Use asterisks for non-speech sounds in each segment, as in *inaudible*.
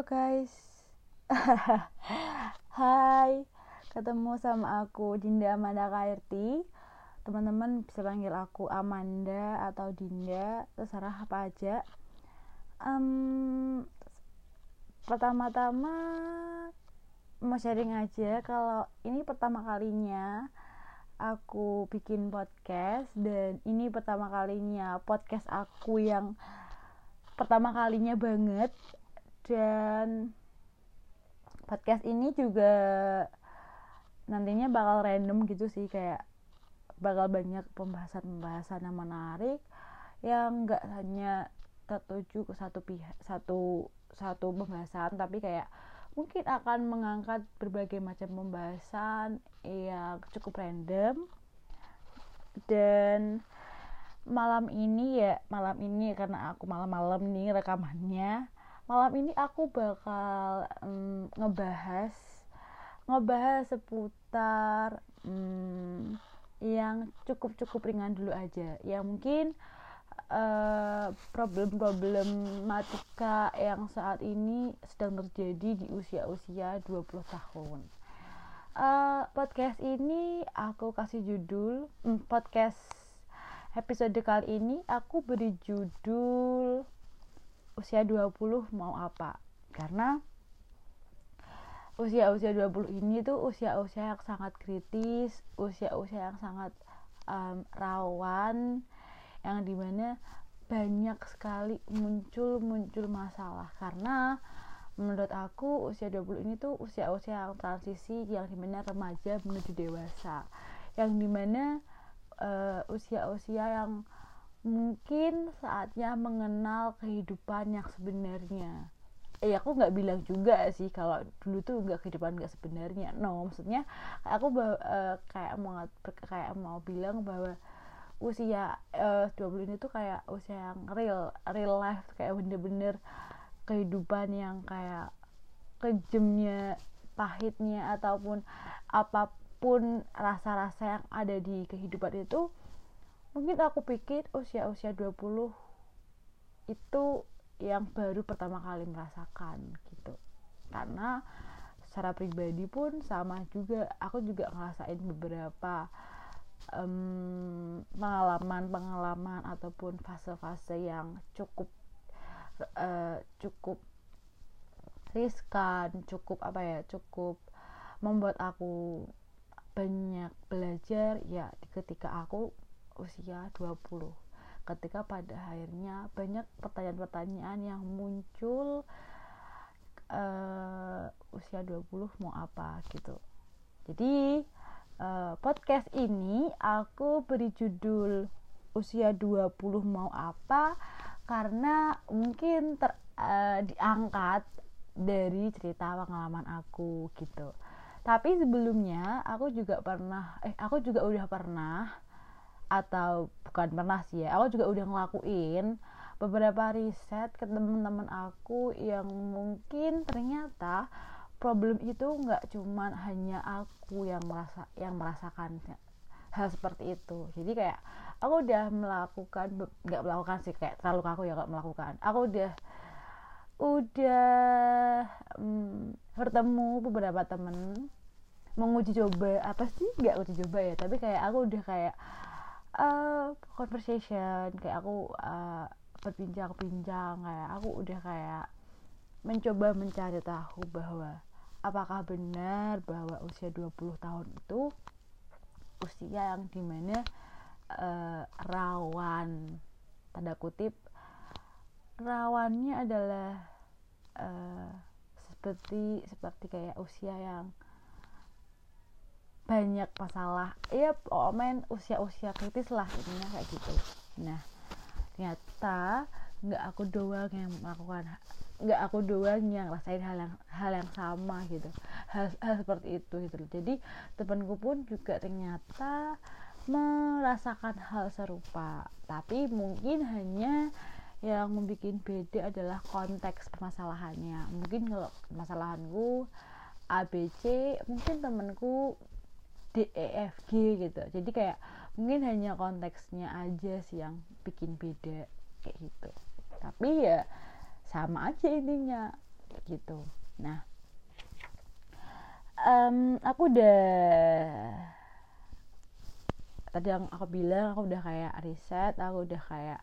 Guys. *laughs* Hai Ketemu sama aku Dinda Amanda Kairti. Teman-teman bisa panggil aku Amanda atau Dinda Terserah apa aja. Um, Pertama-tama Mau sharing aja Kalau ini pertama kalinya Aku bikin podcast Dan ini pertama kalinya Podcast aku yang Pertama kalinya banget dan podcast ini juga nantinya bakal random gitu sih kayak bakal banyak pembahasan-pembahasan yang menarik yang nggak hanya tertuju ke satu pihak satu satu pembahasan tapi kayak mungkin akan mengangkat berbagai macam pembahasan yang cukup random. Dan malam ini ya malam ini karena aku malam-malam nih rekamannya malam ini aku bakal um, ngebahas ngebahas seputar um, yang cukup cukup ringan dulu aja. Ya mungkin uh, problem-problematika yang saat ini sedang terjadi di usia-usia 20 tahun. Uh, podcast ini aku kasih judul um, podcast episode kali ini aku beri judul usia 20 mau apa. Karena usia-usia 20 ini tuh usia-usia yang sangat kritis usia-usia yang sangat um, rawan yang di mana banyak sekali muncul-muncul masalah. Karena menurut aku usia 20 ini tuh usia-usia yang transisi yang di mana remaja menuju dewasa. Yang di mana uh, usia-usia yang mungkin saatnya mengenal kehidupan yang sebenarnya. Eh aku nggak bilang juga sih kalau dulu tuh nggak kehidupan nggak sebenarnya. No maksudnya aku uh, kayak mau kayak mau bilang bahwa usia uh, 20 ini tuh kayak usia yang real real life kayak bener-bener kehidupan yang kayak kejemnya pahitnya ataupun apa pun rasa-rasa yang ada di kehidupan itu mungkin aku pikir usia-usia 20 itu yang baru pertama kali merasakan gitu. Karena secara pribadi pun sama juga. Aku juga ngerasain beberapa pengalaman-pengalaman um, ataupun fase-fase yang cukup uh, cukup riskan cukup apa ya cukup membuat aku banyak belajar. Ya ketika aku usia 20 ketika pada akhirnya banyak pertanyaan-pertanyaan yang muncul uh, usia 20 mau apa gitu. Jadi uh, podcast ini aku beri judul usia 20 mau apa karena mungkin ter, uh, diangkat dari cerita pengalaman aku gitu. Tapi sebelumnya aku juga pernah eh aku juga udah pernah atau bukan pernah sih ya aku juga udah ngelakuin beberapa riset ke teman-teman aku yang mungkin ternyata problem itu nggak cuman hanya aku yang merasa yang merasakan hal seperti itu. Jadi kayak aku udah melakukan nggak melakukan sih kayak terlalu kaku ya nggak melakukan. Aku udah udah hmm, bertemu beberapa temen menguji coba apa sih? Nggak uji coba ya tapi kayak aku udah kayak uh, conversation. Kayak aku uh, berbincang-bincang kayak aku udah kayak mencoba mencari tahu bahwa apakah benar bahwa usia 20 tahun itu usia yang di mana uh, rawan tanda kutip rawannya adalah uh, seperti seperti kayak usia yang banyak masalah. Ya oh men usia-usia kritis lah intinya kayak gitu. Nah ternyata nggak aku doang yang melakukan nggak aku doang yang rasain hal yang hal yang sama gitu. Hal, hal seperti itu gitu jadi temanku pun juga ternyata merasakan hal serupa. Tapi mungkin hanya yang membuat beda adalah konteks permasalahannya. Mungkin kalau permasalahanku ABC mungkin temanku D E F G gitu. Jadi kayak mungkin hanya konteksnya aja sih yang bikin beda kayak gitu. Tapi ya sama aja intinya gitu. Nah um, aku udah tadi yang aku bilang aku udah kayak riset aku udah kayak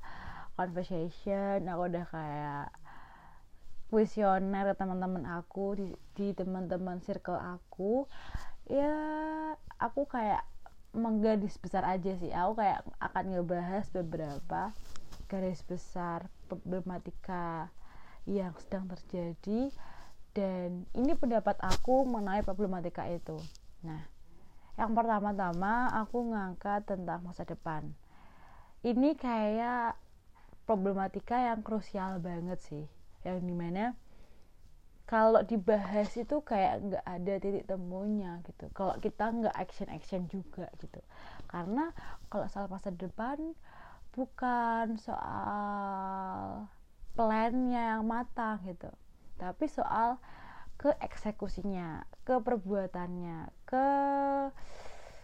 conversation aku udah kayak kuesioner teman-teman aku di, di teman-teman circle aku. Ya aku kayak menggaris besar aja sih. Aku kayak akan ngebahas beberapa garis besar problematika yang sedang terjadi dan ini pendapat aku mengenai problematika itu. Nah yang pertama-tama aku ngangkat tentang masa depan. Ini kayak problematika yang krusial banget sih yang di mana kalau dibahas itu kayak nggak ada titik temunya gitu. Kalau kita nggak action action juga gitu. Karena kalau soal masa depan bukan soal plannya yang matang gitu. Tapi soal ke eksekusinya ke perbuatannya ke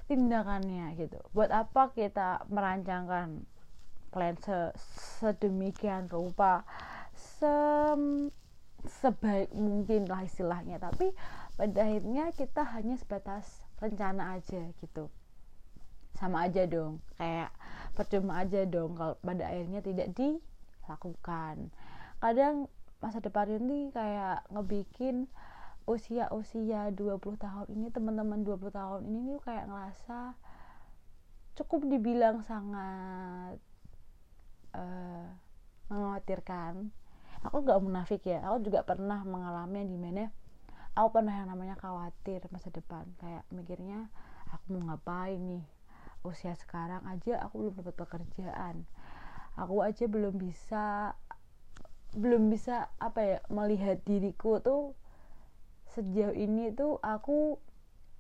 tindakannya gitu. Buat apa kita merancangkan plan sedemikian rupa sebaik mungkin lah istilahnya. Tapi pada akhirnya kita hanya sebatas rencana aja gitu. Sama aja dong kayak percuma aja dong kalau pada akhirnya tidak dilakukan. Kadang masa depan ini kayak ngebikin usia-usia 20 tahun ini teman-teman 20 tahun ini nih kayak ngerasa cukup dibilang sangat uh, mengkhawatirkan aku gak munafik ya. Aku juga pernah mengalami yang di mana aku pernah yang namanya khawatir masa depan. Kayak mikirnya aku mau ngapain nih? Usia sekarang aja aku belum dapat pekerjaan. Aku aja belum bisa belum bisa apa ya melihat diriku tuh sejauh ini tuh aku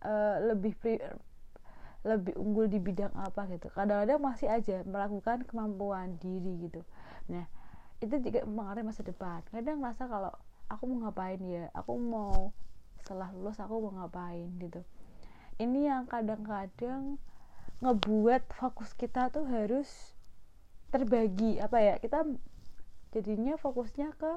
uh, lebih pri, lebih unggul di bidang apa gitu. Kadang-kadang masih aja melakukan kemampuan diri gitu. Nah itu juga mempengaruhi masa depan. Kadang merasa kalau aku mau ngapain ya aku mau setelah lulus aku mau ngapain gitu. Ini yang kadang-kadang ngebuat fokus kita tuh harus terbagi apa ya kita jadinya fokusnya ke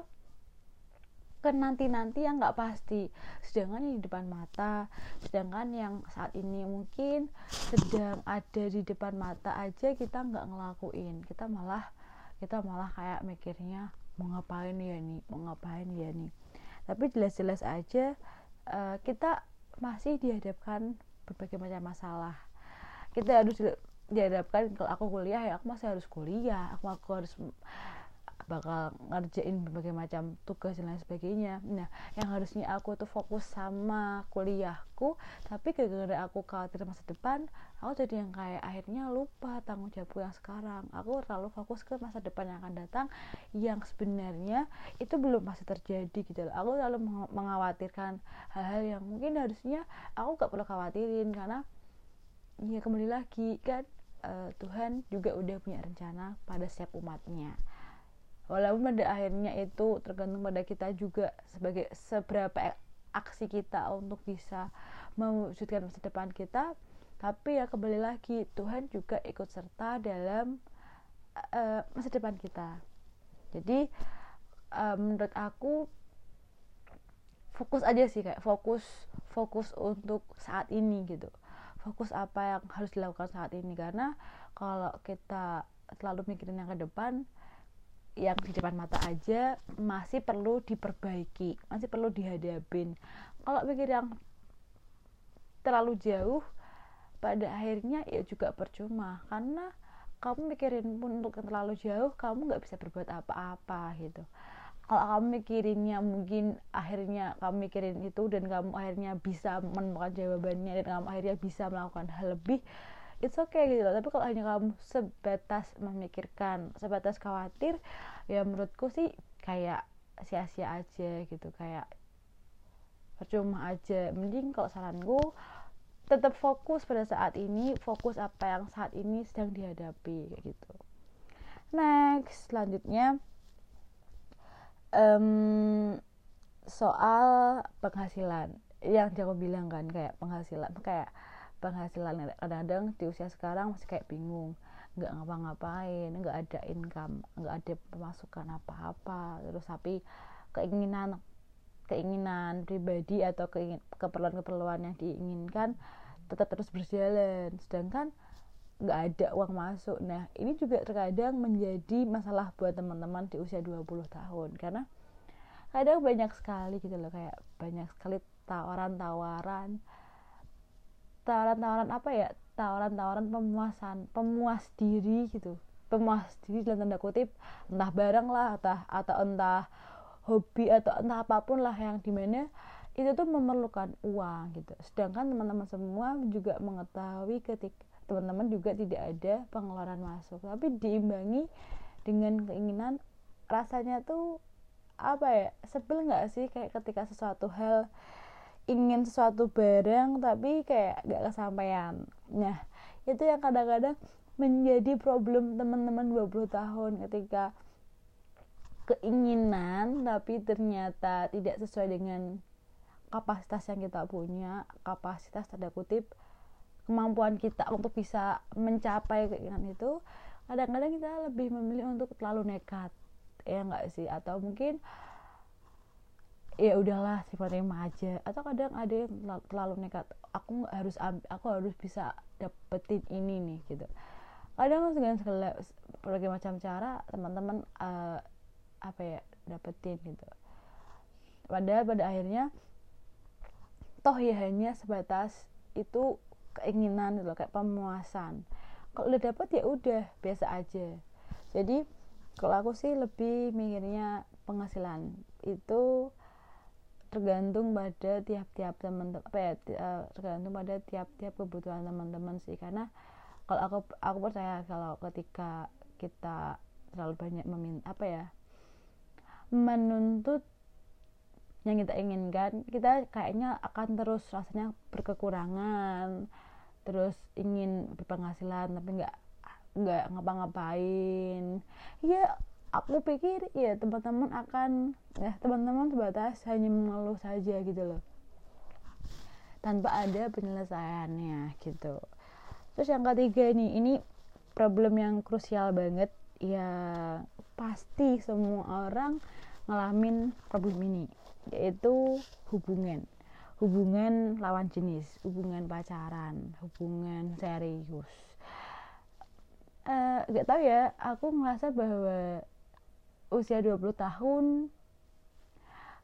ke nanti-nanti yang nggak pasti. Sedangkan yang di depan mata sedangkan yang saat ini mungkin sedang ada di depan mata aja kita nggak ngelakuin. Kita malah kita malah kayak mikirnya mau ngapain ya nih mau ngapain ya nih tapi jelas-jelas aja uh, kita masih dihadapkan berbagai macam masalah. Kita harus dihadapkan kalau aku kuliah ya aku masih harus kuliah aku aku harus bakal ngerjain berbagai macam tugas dan lain sebagainya. Nah yang harusnya aku tuh fokus sama kuliahku tapi gara-gara aku khawatir masa depan aku jadi yang kayak akhirnya lupa tanggung jawabku yang sekarang. Aku terlalu fokus ke masa depan yang akan datang yang sebenarnya itu belum masih terjadi gitu loh. Aku selalu mengkhawatirkan hal-hal yang mungkin harusnya aku gak perlu khawatirin karena ya kembali lagi kan uh, Tuhan juga udah punya rencana pada setiap umatnya walaupun pada akhirnya itu tergantung pada kita juga sebagai seberapa aksi kita untuk bisa mewujudkan masa depan kita. Tapi ya kembali lagi Tuhan juga ikut serta dalam uh, masa depan kita. Jadi uh, menurut aku fokus aja sih kayak fokus fokus untuk saat ini gitu. Fokus apa yang harus dilakukan saat ini. Karena kalau kita terlalu mikirin yang ke depan yang di depan mata aja masih perlu diperbaiki masih perlu dihadapin. Kalau pikir yang terlalu jauh pada akhirnya ya juga percuma. Karena kamu mikirin pun untuk terlalu jauh kamu nggak bisa berbuat apa-apa gitu. Kalau kamu mikirinnya mungkin akhirnya kamu mikirin itu dan kamu akhirnya bisa menemukan jawabannya dan kamu akhirnya bisa melakukan hal lebih it's okay gitu loh. Tapi kalau hanya kamu sebatas memikirkan sebatas khawatir ya menurutku sih kayak sia-sia aja gitu kayak percuma aja. Mending kalau saranku tetap fokus pada saat ini fokus apa yang saat ini sedang dihadapi gitu. Next selanjutnya um, soal penghasilan. Yang aku bilang kan kayak penghasilan kayak penghasilan kadang-kadang di usia sekarang masih kayak bingung. Nggak ngapa-ngapain nggak ada income nggak ada pemasukan apa-apa. Terus tapi keinginan keinginan pribadi atau keperluan-keperluan yang diinginkan tetap terus berjalan. Sedangkan nggak ada uang masuk. Nah ini juga terkadang menjadi masalah buat teman-teman di usia 20 tahun. Karena kadang banyak sekali gitu loh kayak banyak sekali tawaran-tawaran tawaran-tawaran apa ya? Tawaran-tawaran pemuasan pemuas diri gitu. Pemuas diri dalam tanda kutip entah barang lah entah atau entah hobi atau entah apa pun lah yang di mana itu tuh memerlukan uang gitu. Sedangkan teman-teman semua juga mengetahui ketika teman-teman juga tidak ada pengeluaran masuk. Tapi diimbangi dengan keinginan rasanya tuh apa ya? Sebel nggak sih kayak ketika sesuatu hal ingin sesuatu barang tapi kayak gak kesampaian. Nah itu yang kadang-kadang menjadi problem teman-teman 20 tahun ketika keinginan tapi ternyata tidak sesuai dengan kapasitas yang kita punya kapasitas tanda kutip kemampuan kita untuk bisa mencapai keinginan itu kadang-kadang kita lebih memilih untuk terlalu nekat ya enggak sih? Atau mungkin ya udahlah sifatnya aja atau kadang ada yang terlalu nekat aku harus aku harus bisa dapetin ini nih gitu. Kadang dengan segala berbagai macam cara teman-teman uh, apa ya dapetin gitu. Padahal pada akhirnya toh ya hanya sebatas itu keinginan gitu kayak pemuasan. Kalau udah dapet ya udah biasa aja. Jadi kalau aku sih lebih mikirnya penghasilan. Itu tergantung pada tiap-tiap teman apa ya eh, tergantung pada tiap-tiap kebutuhan teman-teman sih. Karena kalau aku aku percaya kalau ketika kita terlalu banyak meminta apa ya menuntut yang kita inginkan kita kayaknya akan terus rasanya berkekurangan terus ingin berpenghasilan tapi nggak nggak ngapa-ngapain. Ya aku pikir ya teman-teman akan ya teman-teman sebatas hanya mengeluh saja gitu loh. Tanpa ada penyelesaiannya gitu. Terus yang ketiga nih ini problem yang krusial banget. Ya pasti semua orang ngalamin problem ini yaitu hubungan. Hubungan lawan jenis, hubungan pacaran, hubungan serius. Uh, gak tau ya, aku ngerasa bahwa usia 20 tahun.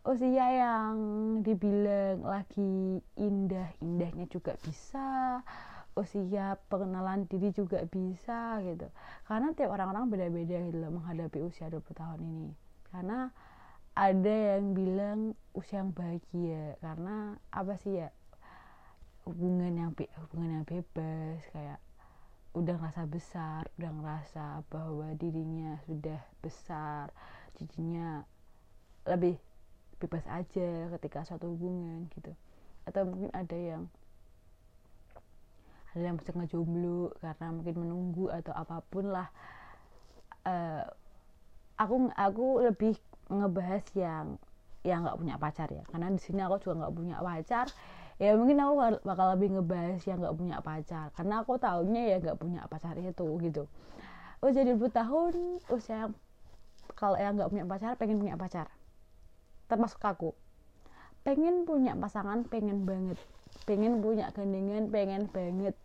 Usia yang dibilang lagi indah-indahnya juga bisa. Usia pengenalan diri juga bisa gitu. Karena tiap orang-orang beda-beda gitu loh menghadapi usia 20 tahun ini. Karena ada yang bilang usia yang bahagia. Karena apa sih ya? Hubungan yang hubungan yang bebas kayak udah ngerasa besar udah ngerasa bahwa dirinya sudah besar jadinya lebih bebas aja ketika suatu hubungan gitu. Atau mungkin ada yang ada yang bisa ngejomblo karena mungkin menunggu atau apa pun lah. Uh, aku aku lebih ngebahas yang yang nggak punya pacar ya. Karena di sini aku juga nggak punya pacar ya mungkin aku bakal lebih ngebahas yang nggak punya pacar. Karena aku tahunya ya nggak punya pacar itu gitu. Jadi 20 tahun usia yang kalau yang nggak punya pacar pengen punya pacar. Termasuk aku. Pengen punya pasangan pengen banget. Pengen punya gandengan pengen banget.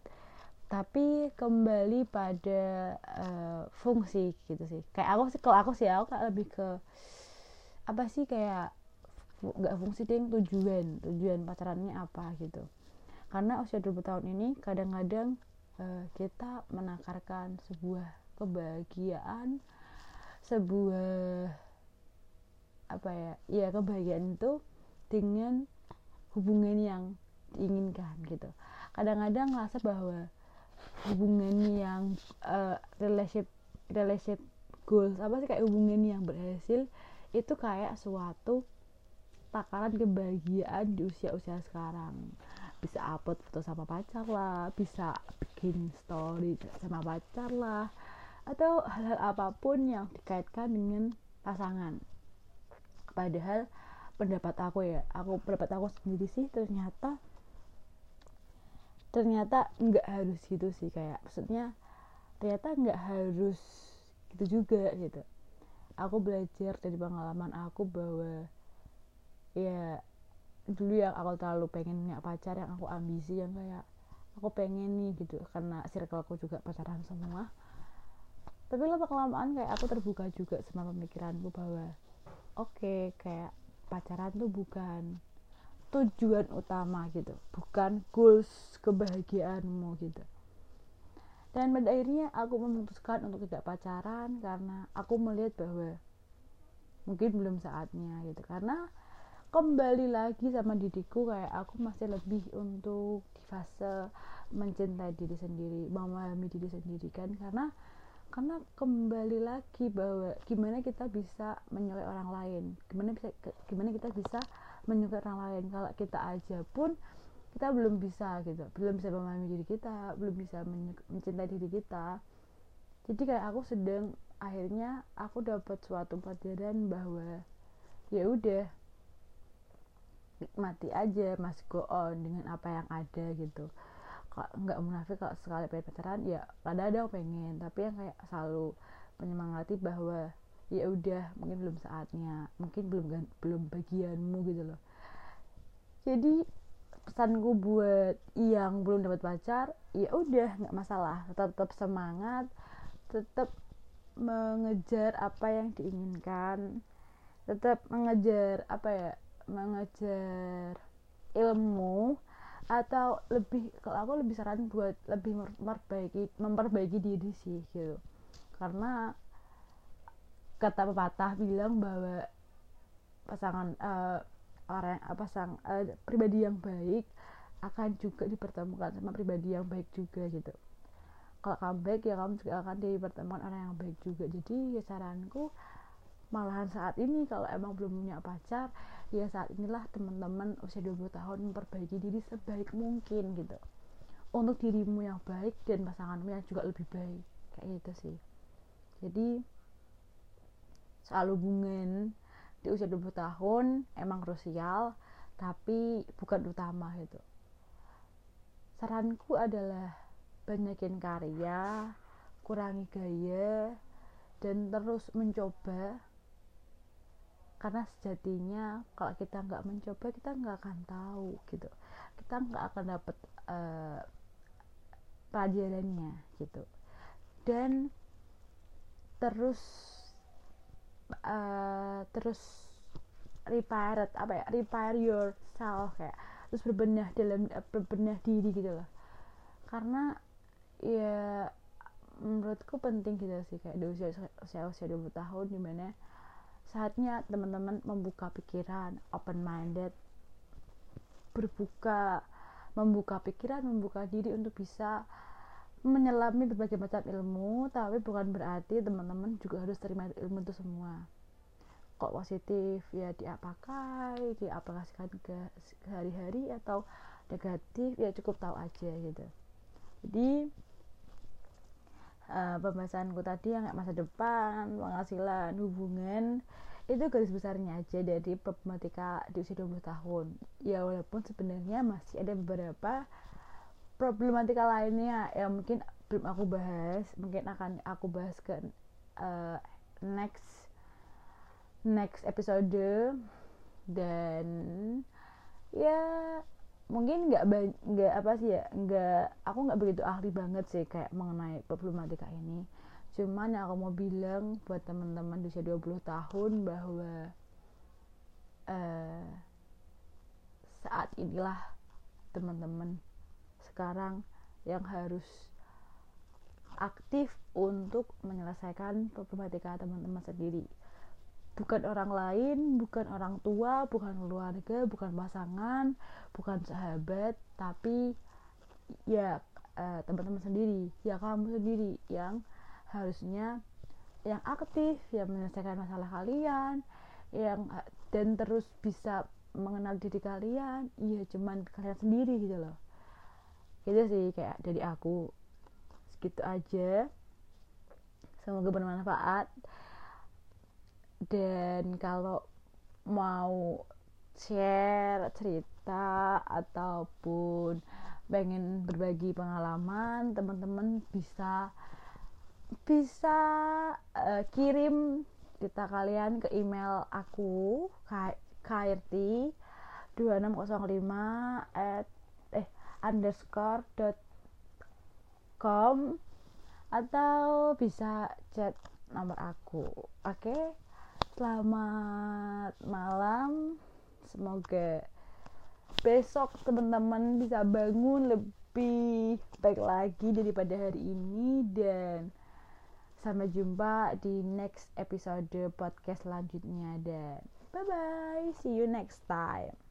Tapi kembali pada uh, fungsi gitu sih. Kayak aku sih kalau aku sih aku lebih ke apa sih kayak nggak fungsi ding tujuan tujuan pacarannya apa gitu. Karena usia 20 tahun ini kadang-kadang uh, kita menakarkan sebuah kebahagiaan sebuah apa ya ya kebahagiaan itu dengan hubungan yang diinginkan gitu. Kadang-kadang ngerasa bahwa hubungan yang uh, relationship relationship goals apa sih kayak hubungan yang berhasil itu kayak suatu takaran kebahagiaan di usia-usia sekarang. Bisa upload foto sama pacar lah bisa bikin story sama pacar lah atau hal-hal apa pun yang dikaitkan dengan pasangan. Padahal pendapat aku ya aku pendapat aku sendiri sih ternyata ternyata nggak harus gitu sih kayak maksudnya ternyata nggak harus gitu juga gitu. Aku belajar dari pengalaman aku bahwa ya dulu yang aku terlalu pengen punya pacar yang aku ambisi yang kayak aku pengen nih gitu karena circleku juga pacaran semua. Tapi lama kelamaan kayak aku terbuka juga sama pemikiranku bahwa oke okay, kayak pacaran tuh bukan tujuan utama gitu bukan goals kebahagiaanmu gitu. Dan pada akhirnya aku memutuskan untuk tidak pacaran karena aku melihat bahwa mungkin belum saatnya gitu. Karena kembali lagi sama diriku kayak aku masih lebih untuk di fase mencintai diri sendiri memahami diri sendiri kan. Karena karena kembali lagi bahwa gimana kita bisa menyukai orang lain gimana bisa gimana kita bisa menyukai orang lain. Kalau kita aja pun kita belum bisa gitu belum bisa memahami diri kita belum bisa mencintai diri kita. Jadi kayak aku sedang akhirnya aku dapat suatu pelajaran bahwa ya udah nikmati aja masih go on dengan apa yang ada gitu. Nggak munafik kalau sekali pengen pacaran ya ada ada pengen tapi yang kayak selalu menyemangati bahwa ya udah mungkin belum saatnya mungkin belum belum bagianmu gitu loh. Jadi pesanku buat yang belum dapat pacar ya udah nggak masalah. Tetap, tetap semangat tetap mengejar apa yang diinginkan tetap mengejar apa ya mengejar ilmu atau lebih kalau aku lebih saran buat lebih memperbaiki memperbaiki diri sih gitu. Karena kata pepatah bilang bahwa pasangan uh, orang uh, pasang uh, pribadi yang baik akan juga dipertemukan sama pribadi yang baik juga gitu. Kalau kamu baik ya kamu juga akan dipertemukan orang yang baik juga. Jadi ya saranku malahan saat ini kalau emang belum punya pacar ya saat inilah teman-teman usia 20 tahun memperbaiki diri sebaik mungkin gitu. Untuk dirimu yang baik dan pasanganmu yang juga lebih baik. Kayak gitu sih. Jadi soal hubungan di usia 20 tahun emang krusial tapi bukan utama gitu. Saranku adalah banyakin karya kurangi gaya dan terus mencoba karena sejatinya kalau kita nggak mencoba kita nggak akan tahu gitu. Kita nggak akan dapat uh, pelajarannya gitu. Dan terus uh, terus repair apa ya repair yourself kayak terus berbenah dalam uh, berbenah diri gitu loh. Karena ya menurutku penting gitu sih kayak di usia usia usia 20 tahun di mana saatnya teman-teman membuka pikiran open minded berbuka membuka pikiran membuka diri untuk bisa menyelami berbagai macam ilmu tapi bukan berarti teman-teman juga harus terima ilmu itu semua. Kok positif? Ya diapakai diaplikasikan ke sehari-hari atau negatif? Ya cukup tahu aja gitu. Jadi uh, pembahasanku tadi yang masa depan penghasilan hubungan itu garis besarnya aja dari problematika di usia 20 tahun. Ya walaupun sebenarnya masih ada beberapa problematika lainnya yang mungkin belum aku bahas mungkin akan aku bahas ke uh, next next episode. Dan ya mungkin nggak nggak apa sih ya nggak aku nggak begitu ahli banget sih kayak mengenai problematika ini. Cuman yang aku mau bilang buat teman-teman di usia 20 tahun bahwa uh, saat inilah teman-teman sekarang yang harus aktif untuk menyelesaikan problematika teman-teman sendiri bukan orang lain, bukan orang tua, bukan keluarga, bukan pasangan, bukan sahabat, tapi ya uh, teman-teman sendiri, ya kamu sendiri yang harusnya yang aktif, yang menyelesaikan masalah kalian, yang dan terus bisa mengenal diri kalian, iya cuman kalian sendiri gitu loh. Gitu sih kayak dari aku segitu aja. Semoga bermanfaat dan kalau mau share cerita ataupun pengen berbagi pengalaman teman-teman bisa bisa uh, kirim cerita kalian ke email aku KRT 2605 at eh underscore dot com atau bisa chat nomor aku oke okay? Selamat malam. Semoga besok teman-teman bisa bangun lebih baik lagi daripada hari ini. Dan sampai jumpa di next episode podcast selanjutnya. Dan bye bye see you next time